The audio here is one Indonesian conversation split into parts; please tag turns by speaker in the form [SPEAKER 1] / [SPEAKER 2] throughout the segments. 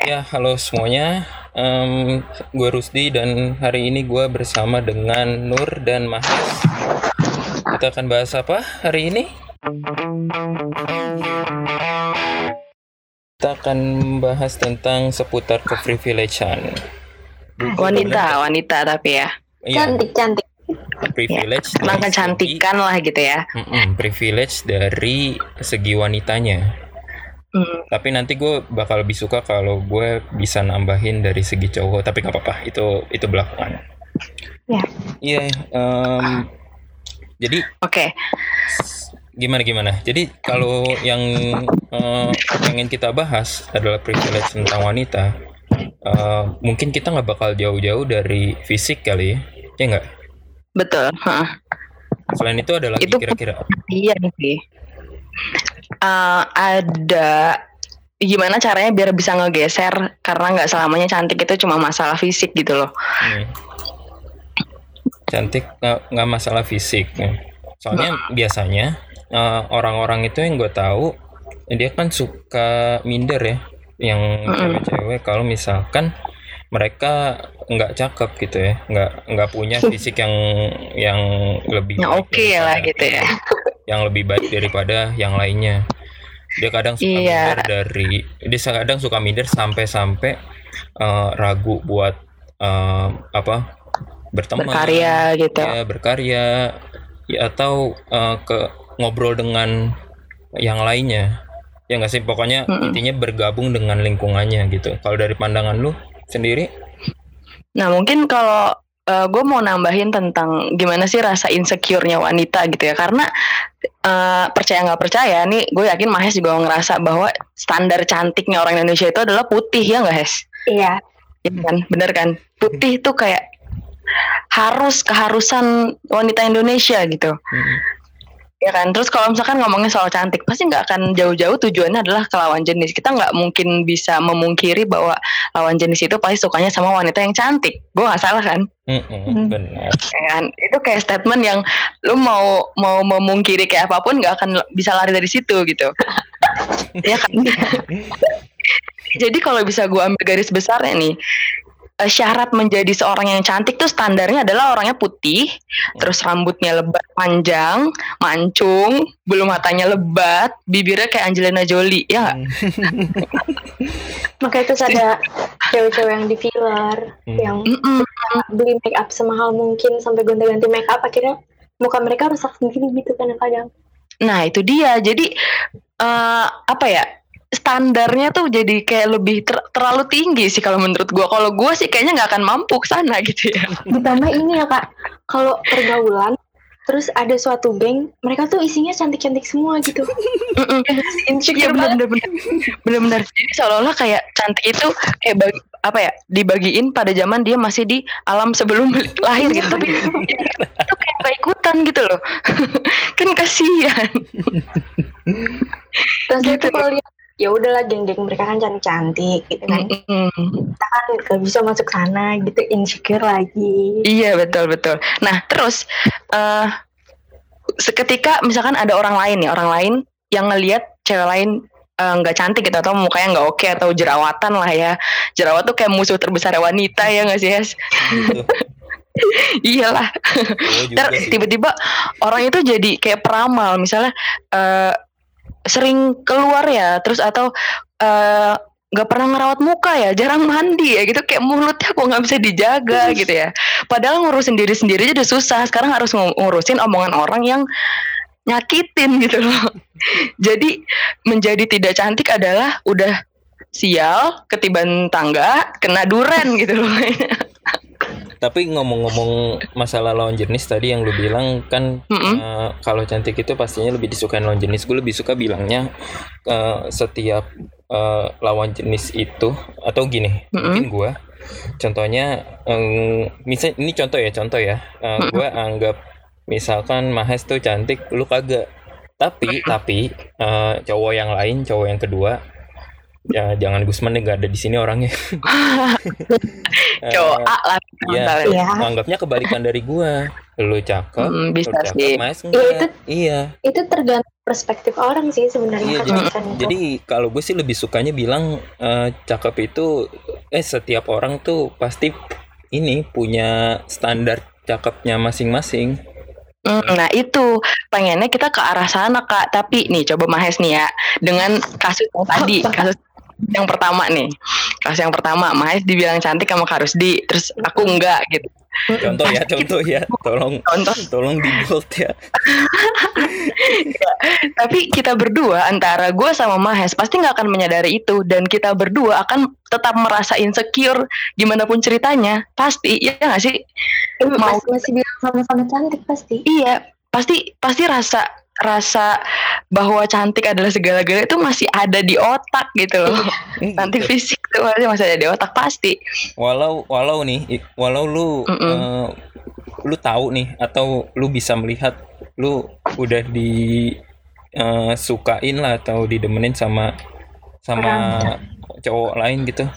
[SPEAKER 1] Ya, halo semuanya. Um, gue Rusdi dan hari ini gue bersama dengan Nur dan Mahas. Kita akan bahas apa hari ini? Kita akan membahas tentang seputar keprivilegean.
[SPEAKER 2] Wanita, wanita tapi ya.
[SPEAKER 1] Iya,
[SPEAKER 3] Cantik, cantik.
[SPEAKER 1] privilege.
[SPEAKER 2] Tentang
[SPEAKER 1] dari
[SPEAKER 2] kecantikan lah gitu ya.
[SPEAKER 1] segi- Mm-mm, privilege dari segi wanitanya.
[SPEAKER 2] Hmm.
[SPEAKER 1] Tapi nanti gue bakal lebih suka kalau gue bisa nambahin dari segi cowok. Tapi nggak apa-apa, itu itu belakangan.
[SPEAKER 3] Ya.
[SPEAKER 1] Iya. em, jadi
[SPEAKER 2] Oke,
[SPEAKER 1] gimana gimana? Jadi kalau yang eh, pengen kita bahas adalah privilege tentang wanita. eh, mungkin kita nggak bakal jauh-jauh dari fisik kali ya, ya nggak?
[SPEAKER 2] betul. Heeh.
[SPEAKER 1] Selain itu ada lagi
[SPEAKER 2] Itu-
[SPEAKER 1] kira-kira.
[SPEAKER 2] Iya sih. Eh, ada gimana caranya biar bisa ngegeser karena nggak selamanya cantik itu cuma masalah fisik gitu loh.
[SPEAKER 1] Hmm. Cantik nggak masalah fisik. ya. Soalnya biasanya eh, orang-orang itu yang gue tahu dia kan suka minder ya, yang cewek-cewek kalau misalkan mereka nggak cakep gitu ya, nggak nggak punya fisik yang yang lebih
[SPEAKER 2] oke lah
[SPEAKER 1] daripada-
[SPEAKER 2] gitu ya.
[SPEAKER 1] yang lebih baik daripada yang lainnya. Dia kadang suka
[SPEAKER 2] Iya.
[SPEAKER 1] minder dari dia kadang suka minder sampai-sampai eh, ragu buat eh, apa berteman,
[SPEAKER 2] Berkarya gitu.
[SPEAKER 1] ya berkarya ya, atau eh, ke ngobrol dengan yang lainnya. Ya nggak sih pokoknya
[SPEAKER 2] Mm-mm.
[SPEAKER 1] intinya bergabung dengan lingkungannya gitu. Kalau dari pandangan lu sendiri,
[SPEAKER 2] Nah mungkin kalau gue mau nambahin tentang gimana sih rasa insecure-nya wanita gitu ya karena eh, percaya nggak percaya nih gue yakin Mahes juga ngerasa bahwa standar cantiknya orang Indonesia itu adalah putih ya nggak Hes?
[SPEAKER 3] Iya.
[SPEAKER 2] Iya kan, bener kan? Putih itu kayak harus keharusan wanita Indonesia gitu,
[SPEAKER 1] Mm,
[SPEAKER 2] ya kan? Terus kalau misalkan ngomongin soal cantik, pasti nggak akan jauh-jauh tujuannya adalah ke lawan jenis. Kita nggak mungkin bisa memungkiri bahwa lawan jenis itu pasti sukanya sama wanita yang cantik. Gue nggak salah kan?
[SPEAKER 1] mm, mm,
[SPEAKER 3] Hmm.
[SPEAKER 1] benar.
[SPEAKER 2] Ya kan? Itu kayak statement yang lu mau mau memungkiri kayak apa pun nggak akan bisa lari dari situ gitu. ya kan? Jadi kalau bisa gue ambil garis besarnya nih, eh, syarat menjadi seorang yang cantik tuh standarnya adalah orangnya putih, terus rambutnya lebat panjang, mancung, bulu matanya lebat, bibirnya kayak Angelina Jolie, ya nggak?
[SPEAKER 3] Makanya terus ada cewek-cewek yang di filler,
[SPEAKER 1] Hmm.
[SPEAKER 3] yang
[SPEAKER 2] Mm-mm.
[SPEAKER 3] beli make up semahal mungkin sampai gonta-ganti make up akhirnya muka mereka rusak sendiri gitu kadang-kadang.
[SPEAKER 2] Nah itu dia. Jadi eh apa ya? Standarnya tuh jadi kayak lebih ter- terlalu tinggi sih kalau menurut gua. Kalau gua sih kayaknya nggak akan mampu ke sana gitu ya.
[SPEAKER 3] Ditambah ini ya kak, kalau pergaulan terus ada suatu geng, mereka tuh isinya cantik-cantik semua gitu.
[SPEAKER 2] Iya
[SPEAKER 3] Insecure
[SPEAKER 2] benar benar. Benar-benar. Jadi seolah-olah kayak cantik itu kayak bagi, apa ya? Dibagiin pada zaman dia masih di alam sebelum lahir gitu. Tapi itu kayak gak ikutan gitu loh. kan kasihan.
[SPEAKER 3] Terus
[SPEAKER 2] Gitu.
[SPEAKER 3] itu kalau lihat ya udahlah geng-geng mereka kan cantik-cantik gitu kan. Kita kan gak bisa masuk sana gitu insecure lagi.
[SPEAKER 2] Iya betul betul. Nah terus eh seketika misalkan ada orang lain nih orang lain yang ngelihat cewek lain eh, nggak cantik gitu atau mukanya nggak oke atau jerawatan lah ya jerawat tuh kayak musuh terbesar wanita ya nggak sih Hes?
[SPEAKER 1] Gitu.
[SPEAKER 2] Iyalah.
[SPEAKER 1] Sih.
[SPEAKER 2] tiba-tiba orang itu jadi kayak peramal misalnya eh sering keluar ya terus atau eh, nggak pernah ngerawat muka ya jarang mandi ya gitu. Kayak mulutnya kok nggak bisa dijaga gitu ya. Padahal ngurusin diri sendiri aja udah susah. Sekarang harus ngu- ngurusin omongan orang yang nyakitin gitu loh. Jadi menjadi tidak cantik adalah udah sial ketiban tangga kena duren gitu loh
[SPEAKER 1] Tapi ngomong-ngomong masalah lawan jenis tadi yang lu bilang kan
[SPEAKER 2] Mm-mm.
[SPEAKER 1] eh, kalau cantik itu pastinya lebih disukain lawan jenis. Gue lebih suka bilangnya eh, setiap eh, lawan jenis itu atau gini,
[SPEAKER 2] Mm-mm.
[SPEAKER 1] mungkin gue contohnya em, misal ini contoh ya, contoh ya. gue anggap misalkan Mahes tuh cantik, lu kagak. Tapi tapi eh, cowok yang lain, cowok yang kedua ya jangan Gusman deh nggak ada di sini orangnya.
[SPEAKER 2] cowok
[SPEAKER 1] Eh,
[SPEAKER 2] lah
[SPEAKER 1] Iya,
[SPEAKER 2] misalnya.
[SPEAKER 3] Iya.
[SPEAKER 1] anggapnya kebalikan dari gua. lu cakep
[SPEAKER 2] Hmm, bisa
[SPEAKER 1] lu cakep,
[SPEAKER 2] sih.
[SPEAKER 1] Mas
[SPEAKER 3] Iya,
[SPEAKER 1] enggak
[SPEAKER 3] itu-
[SPEAKER 1] iya
[SPEAKER 3] Itu tergantung perspektif orang sih sebenarnya
[SPEAKER 1] Iya,
[SPEAKER 3] itu.
[SPEAKER 1] jadi kalau gue sih lebih sukanya bilang eh, cakep itu eh setiap orang tuh pasti ini punya standar cakepnya masing-masing
[SPEAKER 2] Hmm, nah itu pengennya kita ke arah sana kak. Tapi nih coba Mahes nih ya dengan kasus yang tadi, kasus yang pertama nih, kasus yang pertama Mahes dibilang cantik sama Kak Rusdi, terus aku enggak gitu.
[SPEAKER 1] contoh ya contoh ya. Tolong
[SPEAKER 2] Contoh.
[SPEAKER 1] tolong di bold ya.
[SPEAKER 2] Tapi kita berdua antara gue sama Mahes pasti nggak akan menyadari itu. Dan kita berdua akan tetap merasa insecure gimana pun ceritanya. Pasti ya nggak sih?
[SPEAKER 3] Mau
[SPEAKER 2] mau-
[SPEAKER 3] masih bilang sama-sama cantik pasti.
[SPEAKER 2] iya pasti pasti rasa rasa bahwa cantik adalah segala-galanya itu masih ada di otak gitu loh. Nanti
[SPEAKER 1] Gitu.
[SPEAKER 2] fisik tuh masih masih ada di otak pasti.
[SPEAKER 1] Walau walau nih walau lu eh, lu tahu nih atau lu bisa melihat lu udah di eh, sukain lah atau didemenin sama sama cowok lain gitu.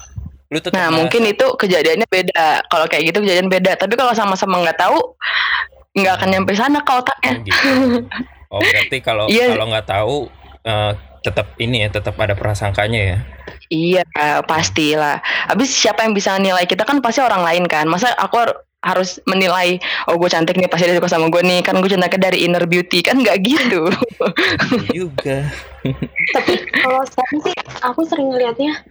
[SPEAKER 1] Lu tetap
[SPEAKER 2] nah mungkin itu kejadiannya beda. Kalau kayak gitu kejadian beda. Tapi kalau sama-sama nggak tahu nggak akan nyampe sana ke otaknya
[SPEAKER 1] Oh, gitu. Oh berarti kalau
[SPEAKER 2] Iya.
[SPEAKER 1] kalau nggak tahu eh, tetap ini ya tetap ada prasangkanya ya.
[SPEAKER 2] Iya, pastilah. Habis siapa yang bisa nilai kita kan pasti orang lain kan. Masa aku har- harus menilai, oh gue cantik nih pasti dia suka sama gue nih. Kan gue cantiknya dari inner beauty kan nggak gitu.
[SPEAKER 1] Iya juga.
[SPEAKER 3] Tapi kalau sekarang sih aku sering ngelihatnya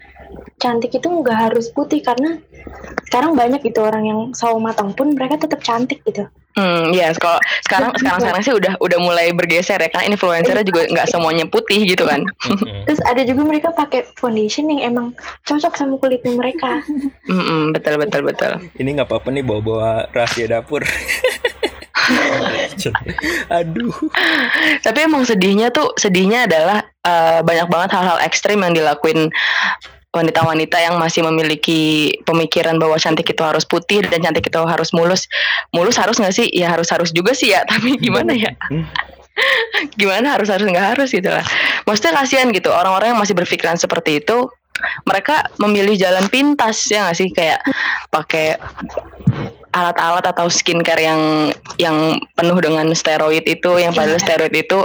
[SPEAKER 3] cantik itu nggak harus putih karena sekarang banyak gitu orang yang sawo matang pun mereka tetap cantik gitu.
[SPEAKER 2] Hmm, ya kalau sekarang sekarang sekarang sih udah udah mulai bergeser ya karena influencernya juga nggak semuanya putih gitu kan.
[SPEAKER 3] Terus ada juga mereka pakai foundation yang emang cocok sama kulitnya mereka.
[SPEAKER 2] Mm-mm, betul betul betul.
[SPEAKER 1] Ini nggak apa-apa nih bawa-bawa rahasia dapur. Aduh.
[SPEAKER 2] Tapi emang sedihnya tuh sedihnya adalah eh, banyak banget hal-hal ekstrim yang dilakuin wanita-wanita yang masih memiliki pemikiran bahwa cantik itu harus putih dan cantik itu harus mulus. Mulus harus nggak sih? Ya harus harus juga sih ya. Tapi gimana ya?
[SPEAKER 1] Hmm.
[SPEAKER 2] gimana harus harus nggak harus gitu lah. Maksudnya kasihan gitu orang-orang yang masih berpikiran seperti itu. Mereka memilih jalan pintas ya nggak sih kayak pakai alat-alat atau skincare yang yang penuh dengan steroid itu yang padahal
[SPEAKER 3] Iya.
[SPEAKER 2] steroid itu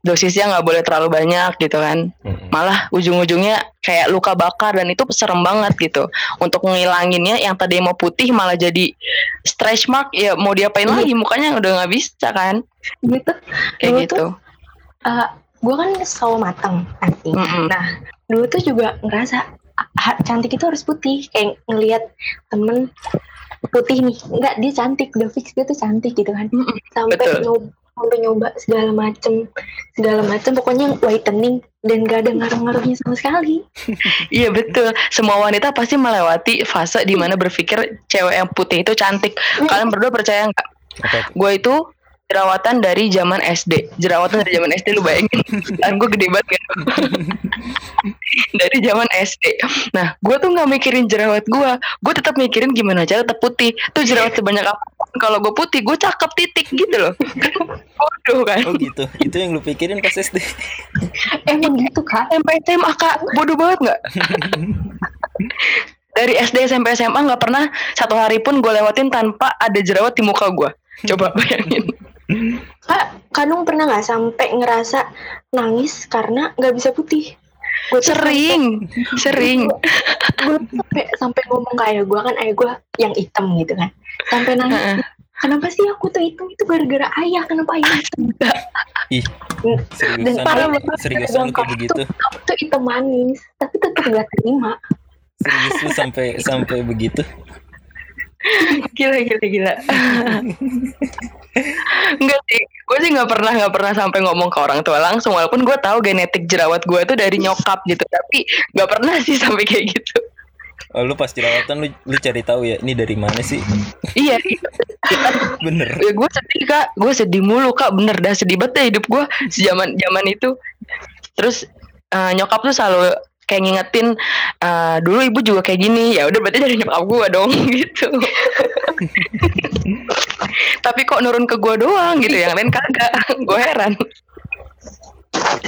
[SPEAKER 2] dosisnya nggak boleh terlalu banyak gitu kan malah ujung-ujungnya kayak luka bakar dan itu serem banget gitu untuk ngilanginnya yang tadi mau putih malah jadi stretch mark ya mau diapain
[SPEAKER 3] Iya.
[SPEAKER 2] lagi mukanya udah nggak bisa kan
[SPEAKER 3] Gitu.
[SPEAKER 2] kayak
[SPEAKER 3] Dulu
[SPEAKER 2] gitu
[SPEAKER 3] Gue kan sawo matang nanti.
[SPEAKER 2] Mm-mm.
[SPEAKER 3] Nah dulu tuh juga ngerasa ah, cantik itu harus putih. Kayak ngelihat temen putih nih, enggak dia cantik, udah fix dia tuh cantik gitu kan.
[SPEAKER 2] Mm-mm.
[SPEAKER 3] Sampai
[SPEAKER 2] Betul.
[SPEAKER 3] nyoba sampai nyoba segala macem segala macem pokoknya whitening dan gak ada ngaruh-ngaruhnya sama sekali
[SPEAKER 2] Iya betul. Semua wanita pasti melewati fase di mana berpikir cewek yang putih itu cantik. Kalian berdua percaya nggak? Gue itu jerawatan dari zaman SD. Jerawatan dari zaman SD lu bayangin. Dan gue gede banget kan. dari zaman SD. Nah, gue tuh nggak mikirin jerawat gue. Gue tetap mikirin gimana cara tetap putih. Tuh jerawat sebanyak apa? Kalau gue putih, gue cakep titik gitu loh. Bodoh kan.
[SPEAKER 1] Oh gitu. Itu yang lu pikirin pas SD.
[SPEAKER 3] emang gitu kak
[SPEAKER 2] SMP SMA kak, bodoh banget nggak? Dari SD SMP SMA nggak pernah satu hari pun gue lewatin tanpa ada jerawat di muka gue. Coba bayangin.
[SPEAKER 3] Kak Kanung pernah nggak sampai ngerasa nangis karena nggak bisa putih gue
[SPEAKER 2] Sering, sering.
[SPEAKER 3] gue sampai sampai ngomong ke ayah gue kan ayah gue yang hitam gitu kan sampai nangis
[SPEAKER 2] Heeh.
[SPEAKER 3] kenapa sih aku tuh hitam itu gara-gara ayah kenapa ayah hitam
[SPEAKER 1] Ih,
[SPEAKER 3] Dan
[SPEAKER 1] seriusan.
[SPEAKER 3] parah
[SPEAKER 1] lu-
[SPEAKER 3] banget.
[SPEAKER 1] Seriusan kayak begitu.
[SPEAKER 3] tuh, kamu tuh hitam manis tapi tetap gak terima
[SPEAKER 1] Serius lu sampai sampai begitu.
[SPEAKER 2] Gila, gila, gila. Enggak sih, gue sih nggak pernah nggak pernah sampai ngomong ke orang tua langsung. Walaupun gue tahu genetik jerawat gue tuh dari nyokap gitu, tapi nggak pernah sih sampai kayak gitu.
[SPEAKER 1] Oh, lu pas jerawatan lu lu cari tahu ya ini dari mana sih?
[SPEAKER 2] iya,
[SPEAKER 1] Bener.
[SPEAKER 2] ya gue sedih kak, gue sedih mulu kak, bener dah sedih banget deh hidup gue zaman zaman itu. Terus eh, nyokap tuh selalu kayak ngingetin eh, dulu ibu juga kayak gini, ya udah berarti dari nyokap gue dong gitu. Tapi kok nurun ke gue doang gitu, yang lain kagak, gue heran.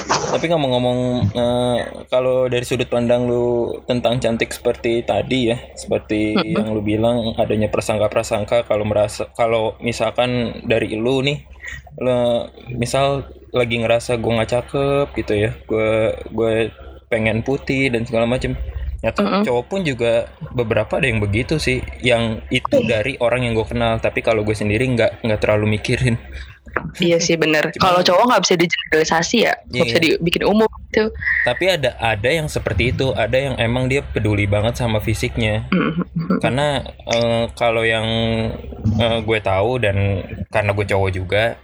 [SPEAKER 1] Tapi ngomong-ngomong eh, kalau dari sudut pandang lu tentang cantik seperti tadi ya, seperti yang lu bilang adanya prasangka-prasangka kalau merasa kalau misalkan dari lu nih, lu misal lagi ngerasa gue nggak cakep gitu ya, gue gue pengen putih dan segala macem. Nyata
[SPEAKER 2] Mm-mm.
[SPEAKER 1] cowok pun juga beberapa ada yang begitu sih, yang itu dari orang yang gue kenal. Tapi kalau gue sendiri nggak nggak terlalu mikirin.
[SPEAKER 2] Iya sih bener. Kalau cowok nggak bisa digeneralisasi ya, nggak
[SPEAKER 1] Iya.
[SPEAKER 2] bisa dibikin umum gitu.
[SPEAKER 1] Tapi ada ada yang seperti itu, ada yang emang dia peduli banget sama fisiknya.
[SPEAKER 2] Mm.
[SPEAKER 1] Karena eh, kalau yang eh, gue tahu dan karena gue cowok juga,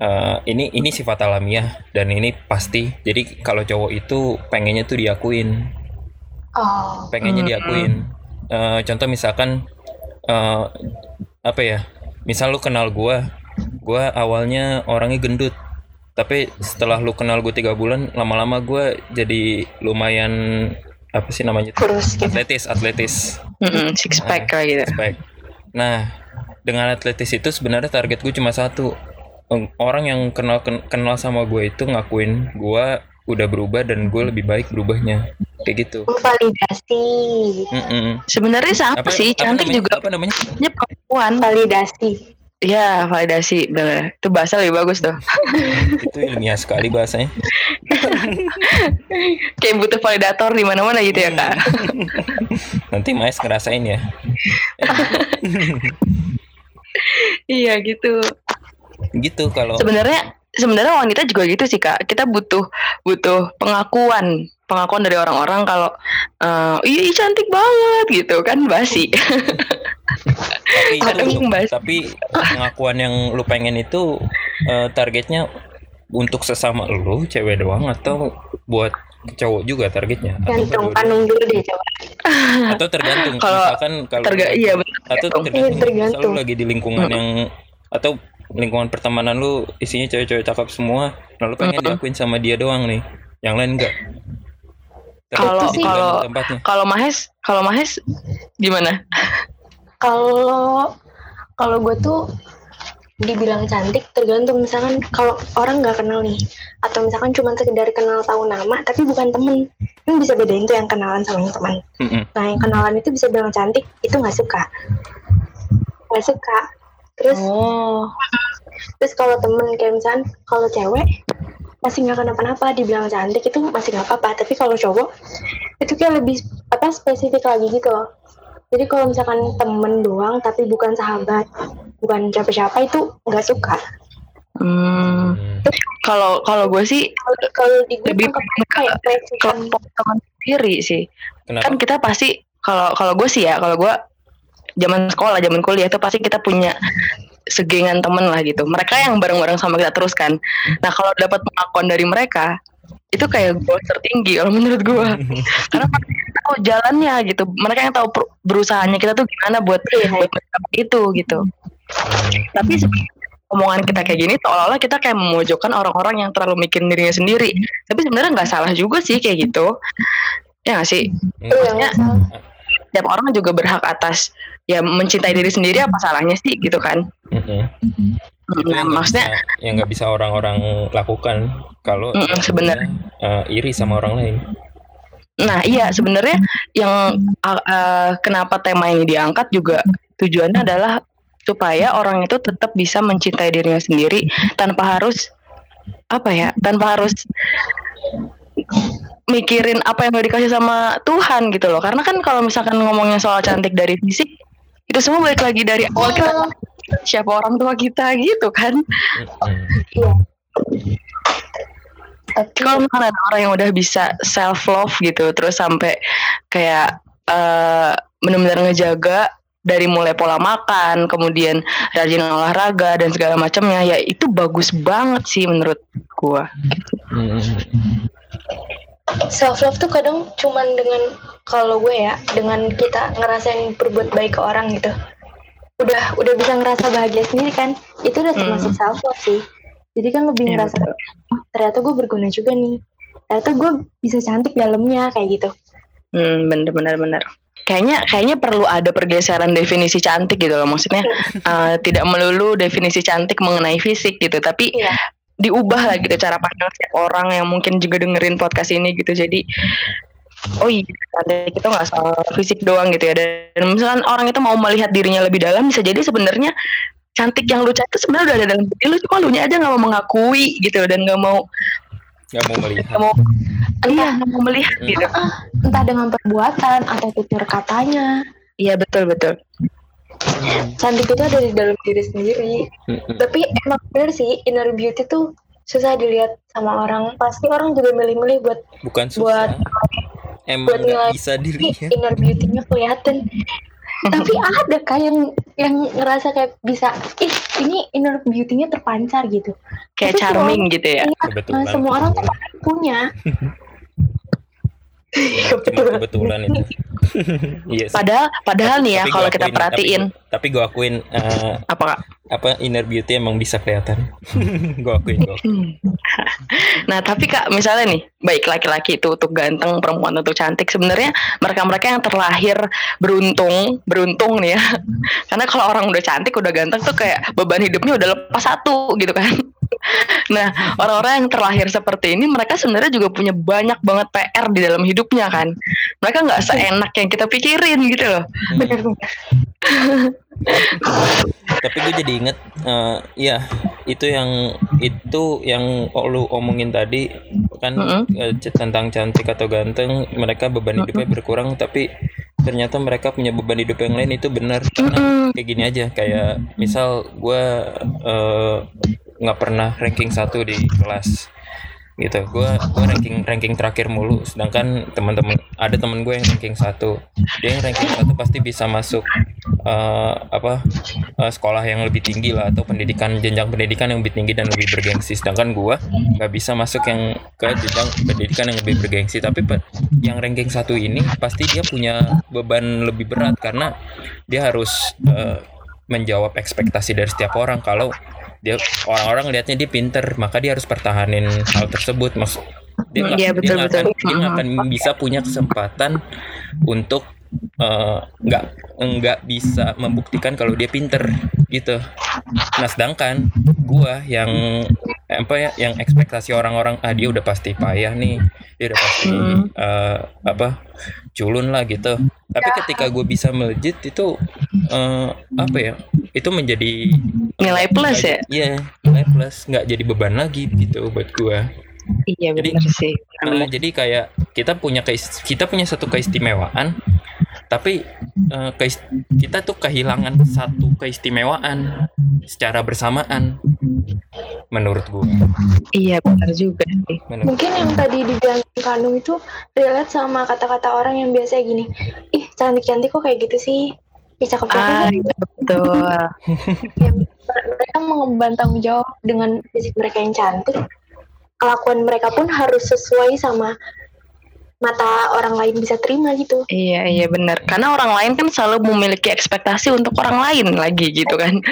[SPEAKER 1] eh, ini ini sifat alamiah dan ini pasti. Jadi kalau cowok itu pengennya tuh diakuin,
[SPEAKER 3] Oh,
[SPEAKER 1] pengennya
[SPEAKER 2] Hmm.
[SPEAKER 1] diakuin. Eh, contoh misalkan eh, apa ya? Misal lu kenal gue, gue awalnya orangnya gendut. Tapi setelah lu kenal gue tiga bulan, lama-lama gue jadi lumayan apa sih namanya?
[SPEAKER 3] kurus gitu.
[SPEAKER 1] Atletis, atletis.
[SPEAKER 2] Mm-mm, six pack lah gitu.
[SPEAKER 1] Baik. Nah, dengan atletis itu sebenarnya target gue cuma satu. Orang yang kenal ken- kenal sama gue itu ngakuin gue udah berubah dan gue lebih baik berubahnya. Kayak gitu.
[SPEAKER 3] Validasi.
[SPEAKER 2] Sebenarnya sama sih,
[SPEAKER 1] apa
[SPEAKER 2] cantik
[SPEAKER 1] namanya?
[SPEAKER 2] juga
[SPEAKER 1] Apa namanya?
[SPEAKER 2] punya perempuan.
[SPEAKER 3] Validasi.
[SPEAKER 2] Iya, validasi bener. Itu bahasa lebih bagus tuh.
[SPEAKER 1] itu ilmiah sekali bahasanya.
[SPEAKER 2] Kayak butuh validator di mana-mana gitu ya kak.
[SPEAKER 1] Nanti Mas ngerasain ya.
[SPEAKER 2] iya gitu.
[SPEAKER 1] Gitu kalau
[SPEAKER 2] Sebenarnya sebenarnya wanita juga gitu sih kak. Kita butuh butuh pengakuan pengakuan dari orang-orang kalau eh, iya cantik banget gitu kan basi.
[SPEAKER 1] tapi itu
[SPEAKER 2] Tapi
[SPEAKER 1] untuk-
[SPEAKER 2] Mas.
[SPEAKER 1] tapi pengakuan yang lu pengen itu eh, targetnya untuk sesama lu cewek doang atau buat cowok juga targetnya atau
[SPEAKER 3] Gantung
[SPEAKER 1] kedua-dua?
[SPEAKER 3] panung dulu deh coba.
[SPEAKER 1] atau tergantung
[SPEAKER 2] Kalau
[SPEAKER 1] misalkan kalau
[SPEAKER 2] Terga iya betul.
[SPEAKER 1] atau
[SPEAKER 2] tergantung.
[SPEAKER 1] tergantung,
[SPEAKER 3] Iya, tergantung.
[SPEAKER 1] misal lu lagi di lingkungan yang atau lingkungan pertemanan lu isinya cewek-cewek cakep semua. Nah lu pengen diakuin sama dia doang nih. Yang lain enggak?
[SPEAKER 2] Kalau-
[SPEAKER 1] Tergantung
[SPEAKER 2] kalau-
[SPEAKER 1] tempatnya.
[SPEAKER 2] Kalau Mahes, kalau Mahes gimana?
[SPEAKER 3] Kalau kalau gue tuh dibilang cantik tergantung misalkan kalau orang nggak kenal nih atau misalkan cuma sekedar kenal tahu nama tapi bukan temen kan bisa bedain tuh yang kenalan sama yang teman.
[SPEAKER 1] Mm-mm.
[SPEAKER 3] nah yang kenalan itu bisa bilang cantik itu nggak suka. Nggak suka terus
[SPEAKER 2] Oh.
[SPEAKER 3] terus kalau temen kayak misalkan kalau cewek masih nggak kenapa-napa dibilang cantik itu masih nggak apa-apa tapi kalau cowok itu kayak lebih apa spesifik lagi gitu loh jadi kalau misalkan temen doang tapi bukan sahabat bukan siapa-siapa itu nggak suka
[SPEAKER 2] Hmm. Kalau kalau gue sih
[SPEAKER 3] kalau di gue
[SPEAKER 2] Lebih
[SPEAKER 3] tangkap kayak
[SPEAKER 2] kelompok teman sendiri sih.
[SPEAKER 1] kenapa
[SPEAKER 2] Kan kita pasti kalau kalau gue sih ya kalau gue zaman sekolah zaman kuliah itu pasti kita punya segengan temen lah gitu. Mereka yang bareng-bareng sama kita terus kan. Nah kalau dapat pengakuan dari mereka itu kayak gue tertinggi kalau menurut gue karena mereka tahu jalannya gitu. Mereka yang tahu berusahanya kita tuh gimana buat
[SPEAKER 3] Iya.
[SPEAKER 2] buat itu gitu tapi omongan kita kayak gini seolah-olah kita kayak memojokkan orang-orang yang terlalu mikirin dirinya sendiri. Tapi sebenarnya nggak salah juga sih kayak gitu. Ya nggak sih?
[SPEAKER 3] Itu yang
[SPEAKER 2] maksudnya- setiap orang juga berhak atas ya mencintai diri sendiri apa salahnya sih gitu kan.
[SPEAKER 1] Itu
[SPEAKER 2] nah,
[SPEAKER 1] yang
[SPEAKER 2] maksudnya
[SPEAKER 1] yang nggak bisa orang-orang lakukan kalau dia
[SPEAKER 2] sebenarnya.
[SPEAKER 1] eh, iri sama orang lain
[SPEAKER 2] Nah, iya sebenarnya yang uh, uh, kenapa tema ini diangkat juga tujuannya adalah supaya orang itu tetap bisa mencintai dirinya sendiri tanpa harus apa ya, tanpa harus mikirin apa yang udah dikasih sama Tuhan gitu loh. Karena kan kalau misalkan ngomongnya soal cantik dari fisik, itu semua balik lagi dari awal kita siapa orang tua kita gitu kan.
[SPEAKER 3] Tapi
[SPEAKER 2] kalau misalnya ada orang yang udah bisa self love gitu terus sampai kayak eh benar-benar ngejaga dari mulai pola makan kemudian rajin olahraga dan segala macamnya ya itu bagus banget sih menurut gua
[SPEAKER 1] Mm-mm.
[SPEAKER 3] Self love tuh kadang cuman dengan kalau gue ya dengan kita ngerasain berbuat baik ke orang gitu. Udah udah bisa ngerasa bahagia sendiri kan? Itu udah termasuk self love sih. Jadi kan lebih
[SPEAKER 2] Iya,
[SPEAKER 3] ngerasa. "Oh, ternyata gue berguna juga nih. Ternyata gue bisa cantik dalamnya kayak gitu.
[SPEAKER 2] Hmm, bener bener bener. Kayaknya kayaknya perlu ada pergeseran definisi cantik gitu loh. Maksudnya eh, tidak melulu definisi cantik mengenai fisik gitu tapi
[SPEAKER 3] Iya.
[SPEAKER 2] Diubah lah gitu cara pandang setiap orang yang mungkin juga dengerin podcast ini gitu. Jadi oh iya cantik itu nggak soal fisik doang gitu ya. Dan misalkan orang itu mau melihat dirinya lebih dalam bisa jadi sebenarnya cantik yang lu cari itu sebenarnya udah ada dalam diri lu cuma lu nya aja nggak mau mengakui gitu dan nggak mau
[SPEAKER 1] nggak mau melihat.
[SPEAKER 2] Nggak mau iya. nggak mau melihat
[SPEAKER 1] Hmm.
[SPEAKER 2] gitu.
[SPEAKER 3] Ah, entah dengan perbuatan atau tutur katanya.
[SPEAKER 2] Iya betul betul
[SPEAKER 3] cantik itu ada di dalam diri sendiri. Tapi emang bener sih inner beauty tuh susah dilihat sama orang. Pasti orang juga milih-milih buat
[SPEAKER 1] bukan
[SPEAKER 3] buat
[SPEAKER 1] susah. emang
[SPEAKER 3] buat nilai
[SPEAKER 1] bisa
[SPEAKER 3] "Ih,
[SPEAKER 1] dilihat.
[SPEAKER 3] Inner beauty-nya kelihatan. Tapi ada kan yang yang ngerasa kayak bisa ih ini inner beauty-nya terpancar gitu.
[SPEAKER 2] Kayak
[SPEAKER 3] Tapi
[SPEAKER 2] charming gitu ya?
[SPEAKER 3] Iya,
[SPEAKER 1] Kebetulan,
[SPEAKER 3] nah, semua orang tuh
[SPEAKER 1] kebetulan.
[SPEAKER 3] punya.
[SPEAKER 1] Cuma
[SPEAKER 3] betul.
[SPEAKER 1] kebetulan itu iya
[SPEAKER 2] padahal padahal nih ya kalau kita perhatiin
[SPEAKER 1] tapi, tapi gue akuin eh,
[SPEAKER 2] apa kak
[SPEAKER 1] apa inner beauty emang bisa kelihatan gue akuin gue
[SPEAKER 2] Hmm. Nah, tapi Kak, misalnya nih, baik laki-laki itu untuk ganteng, perempuan untuk cantik, sebenarnya mereka-mereka yang terlahir beruntung, beruntung nih ya. Karena kalau orang udah cantik, udah ganteng tuh kayak beban hidupnya udah lepas satu gitu kan. Nah, orang-orang yang terlahir seperti ini, mereka sebenarnya juga punya banyak banget PR di dalam hidupnya kan. Mereka nggak seenak yang kita pikirin gitu loh.
[SPEAKER 3] bener-bener
[SPEAKER 1] tapi gue jadi inget eh, ya itu yang itu yang lu omongin tadi kan eh, c- tentang cantik atau ganteng mereka beban hidupnya berkurang tapi ternyata mereka punya beban hidup yang lain itu benar. Karena kayak gini aja kayak misal gue eh, nggak pernah ranking satu di kelas gitu. Gue gue ranking ranking terakhir mulu sedangkan teman-teman ada temen gue yang ranking satu. Dia yang ranking satu pasti bisa masuk eh, apa eh, sekolah yang lebih tinggi lah atau pendidikan jenjang pendidikan yang lebih tinggi dan lebih bergengsi. Sedangkan gue nggak bisa masuk yang ke jenjang pendidikan yang lebih bergengsi. Tapi yang ranking satu ini pasti dia punya beban lebih berat karena dia harus eh, menjawab ekspektasi dari setiap orang. Kalau dia orang-orang lihatnya dia pinter maka dia harus pertahanin hal tersebut maksud dia nggak
[SPEAKER 2] Iya,
[SPEAKER 1] dia
[SPEAKER 2] betul, betul.
[SPEAKER 1] akan dia akan bisa punya kesempatan untuk eh, nggak nggak bisa membuktikan kalau dia pinter gitu nah sedangkan gua yang apa ya yang ekspektasi orang-orang ah dia udah pasti payah nih dia udah pasti
[SPEAKER 2] Hmm.
[SPEAKER 1] eh, apa culun lah gitu tapi ketika gue bisa melejit itu eh, apa ya itu menjadi
[SPEAKER 2] Nilai plus ya?
[SPEAKER 1] iya nilai plus nggak jadi beban lagi gitu buat gua
[SPEAKER 2] Iya
[SPEAKER 1] Jadi-
[SPEAKER 2] benar sih.
[SPEAKER 1] Nah, jadi kayak kita punya kita punya satu keistimewaan tapi eh, keis- kita tuh kehilangan satu keistimewaan secara bersamaan menurut gua
[SPEAKER 2] Iya benar juga sih.
[SPEAKER 1] menurut
[SPEAKER 3] mungkin yang tadi dibilang Kanu itu relate sama kata-kata orang yang biasa gini ih cantik-cantik kok kayak gitu sih ih cakep-cakep
[SPEAKER 2] Ah,
[SPEAKER 3] kok."
[SPEAKER 2] iya, betul.
[SPEAKER 3] Ya, mereka mengemban tanggung jawab dengan fisik mereka yang cantik kelakuan mereka pun harus sesuai sama mata orang lain bisa terima gitu
[SPEAKER 2] Iya iya benar. Karena orang lain kan selalu memiliki ekspektasi untuk orang lain lagi gitu kan.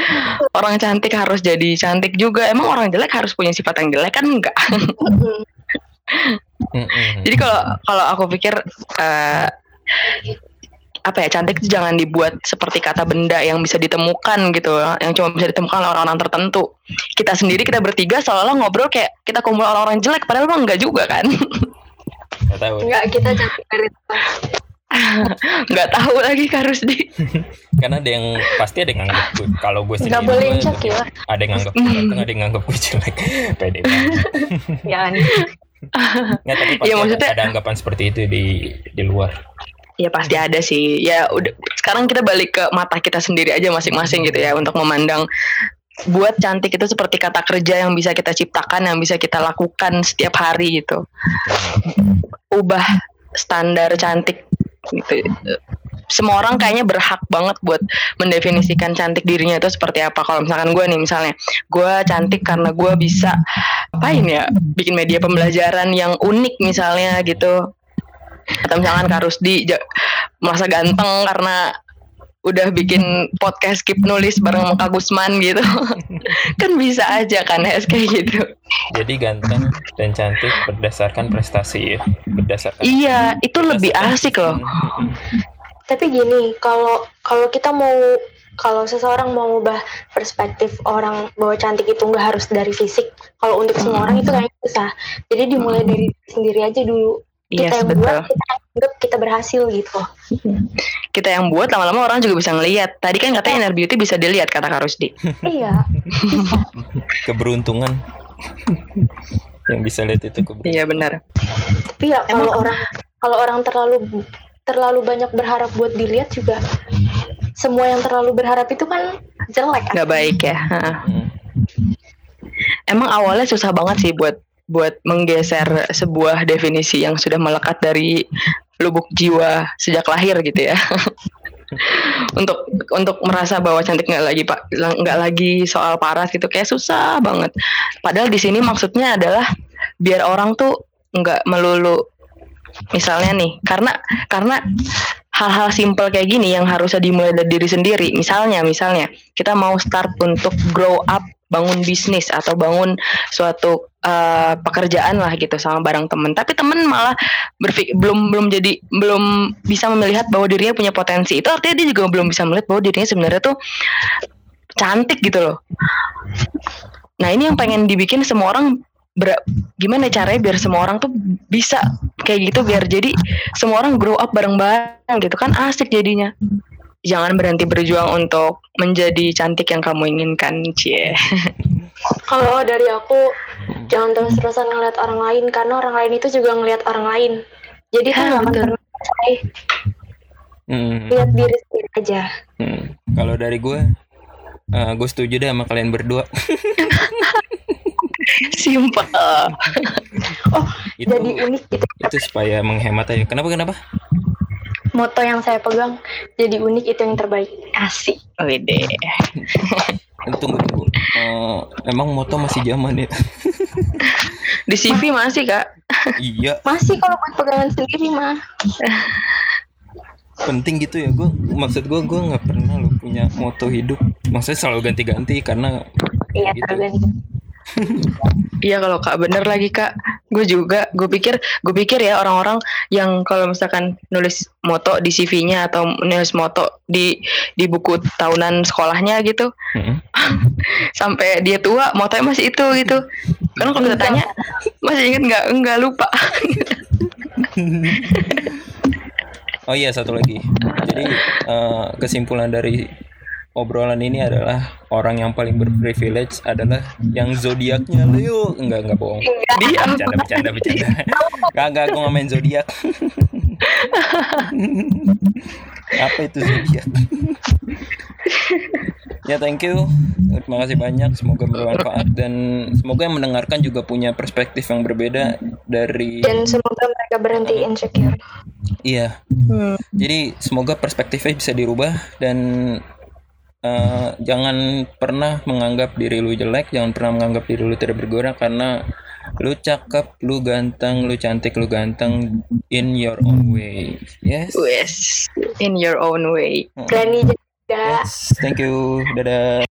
[SPEAKER 2] Orang cantik harus jadi cantik juga. Emang orang jelek harus punya sifat yang jelek kan enggak. Jadi kalau kalau aku pikir eh, apa ya cantik itu jangan dibuat seperti kata benda yang bisa ditemukan gitu yang cuma bisa ditemukan oleh orang-orang tertentu kita sendiri kita bertiga seolah-olah ngobrol kayak kita kumpul orang-orang jelek padahal mah enggak juga kan
[SPEAKER 1] Nggak tahu.
[SPEAKER 3] Enggak kita cantik dari atas.
[SPEAKER 2] nggak tahu lagi Kak Rusdi.
[SPEAKER 1] Karena ada yang pasti ada yang nganggap gue kalau gue sendiri
[SPEAKER 3] nggak boleh insecure ya.
[SPEAKER 1] ada yang nganggap gue ganteng ada yang nganggap gue jelek. Pede banget.
[SPEAKER 3] Jangan
[SPEAKER 1] Nggak, tapi pasti
[SPEAKER 2] Iya,
[SPEAKER 1] ada-
[SPEAKER 2] maksudnya-
[SPEAKER 1] ada, anggapan seperti itu di di luar.
[SPEAKER 2] Ya pasti ada sih. Ya udah sekarang kita balik ke mata kita sendiri aja masing-masing gitu ya untuk memandang buat cantik itu seperti kata kerja yang bisa kita ciptakan, yang bisa kita lakukan setiap hari gitu. Ubah standar cantik gitu. Semua orang kayaknya berhak banget buat mendefinisikan cantik dirinya itu seperti apa. Kalau misalkan gue nih misalnya, gue cantik karena gue bisa apain ya, bikin media pembelajaran yang unik misalnya gitu atau misalkan Kak Rusdi merasa ganteng karena udah bikin podcast skip nulis bareng sama Kak Gusman gitu. Kan bisa aja kan ya kayak gitu.
[SPEAKER 1] Jadi ganteng dan cantik berdasarkan prestasi ya berdasarkan
[SPEAKER 2] iya itu lebih asik loh.
[SPEAKER 3] Tapi gini kalau kalau kita mau kalau seseorang mau ngubah perspektif orang bahwa cantik itu nggak harus dari fisik kalau untuk semua orang itu kayaknya susah. Jadi dimulai dari diri sendiri aja dulu kita
[SPEAKER 2] Yes,
[SPEAKER 3] yang
[SPEAKER 2] betul.
[SPEAKER 3] buat kita anggap kita berhasil gitu
[SPEAKER 2] Kita yang buat lama-lama orang juga bisa ngelihat. Tadi kan katanya inner beauty bisa dilihat kata Kak Rusdi.
[SPEAKER 3] iya
[SPEAKER 1] keberuntungan yang bisa lihat itu keberuntungan
[SPEAKER 2] Iya benar.
[SPEAKER 3] tapi ya kalau orang kalau orang terlalu terlalu banyak berharap buat dilihat juga semua yang terlalu berharap itu kan jelek kan?
[SPEAKER 2] Nggak baik ya. Heeh.
[SPEAKER 1] Hmm.
[SPEAKER 2] Emang awalnya susah banget sih buat buat menggeser sebuah definisi yang sudah melekat dari lubuk jiwa sejak lahir gitu ya. untuk untuk merasa bahwa cantik nggak lagi pak nggak lagi soal paras gitu kayak susah banget. Padahal di sini maksudnya adalah biar orang tuh nggak melulu misalnya nih karena karena hal-hal simpel kayak gini yang harusnya dimulai dari diri sendiri misalnya misalnya kita mau start untuk grow up bangun bisnis atau bangun suatu eh, pekerjaan lah gitu sama bareng temen. Tapi temen malah berpikir belum belum jadi belum bisa melihat bahwa dirinya punya potensi. Itu artinya dia juga belum bisa melihat bahwa dirinya sebenarnya tuh cantik gitu loh. Nah ini yang pengen dibikin semua orang ber- gimana caranya biar semua orang tuh bisa kayak gitu biar jadi semua orang grow up bareng-bareng gitu kan. Asik jadinya. Jangan berhenti berjuang untuk menjadi cantik yang kamu inginkan cie
[SPEAKER 3] Kalau dari aku jangan terus-terusan ngeliat orang lain karena orang lain itu juga ngeliat orang lain. Jadi
[SPEAKER 2] Ya,
[SPEAKER 3] kan nggak
[SPEAKER 2] betul.
[SPEAKER 3] pernah selesai.
[SPEAKER 1] Hmm.
[SPEAKER 3] Lihat diri sendiri aja.
[SPEAKER 1] Hmm. Kalau dari gue, eh, gue setuju deh sama kalian berdua.
[SPEAKER 2] simpel
[SPEAKER 3] Oh,
[SPEAKER 1] itu
[SPEAKER 3] jadi unik gitu.
[SPEAKER 1] itu supaya menghemat aja. Kenapa kenapa?
[SPEAKER 3] Moto yang saya pegang jadi unik itu yang terbaik. Asik.
[SPEAKER 2] Wede.
[SPEAKER 1] Tunggu tunggu. Eh, emang moto masih zaman ya?
[SPEAKER 2] di CV masih kak
[SPEAKER 1] iya,
[SPEAKER 3] Masih kalau buat pegangan sendiri mah.
[SPEAKER 1] penting gitu ya. Gue maksud gue gue nggak pernah lo punya moto hidup. Maksudnya selalu ganti-ganti karena
[SPEAKER 3] Iya,
[SPEAKER 1] Gitu.
[SPEAKER 2] Iya kalau kak bener lagi kak Gue juga Gue pikir Gue pikir ya orang-orang Yang kalau misalkan Nulis moto di CV-nya Atau nulis moto Di di buku tahunan sekolahnya gitu
[SPEAKER 1] Mm-mm.
[SPEAKER 2] Sampai dia tua Motonya masih itu gitu Karena kalau kita tanya Masih inget nggak Nggak lupa
[SPEAKER 1] Oh iya satu lagi. Jadi eh, kesimpulan dari obrolan ini adalah orang yang paling berprivilege adalah yang zodiaknya Leo. Enggak enggak bohong.
[SPEAKER 2] Dia
[SPEAKER 1] Bercanda bercanda bercanda. Kagak gue nggak main zodiak. Apa itu zodiak? ya thank you. Terima kasih banyak. Semoga bermanfaat dan semoga yang mendengarkan juga punya perspektif yang berbeda dari
[SPEAKER 3] Dan semoga mereka berhenti insecure.
[SPEAKER 1] iya Jadi semoga perspektifnya bisa dirubah dan eh, jangan pernah menganggap diri lu jelek, jangan pernah menganggap diri lu tidak berguna karena lu cakep, lu ganteng, lu cantik, lu ganteng in your own way. Yes.
[SPEAKER 2] Wes In your own way
[SPEAKER 3] Berani juga.
[SPEAKER 1] Yes. Thank you. Dadah.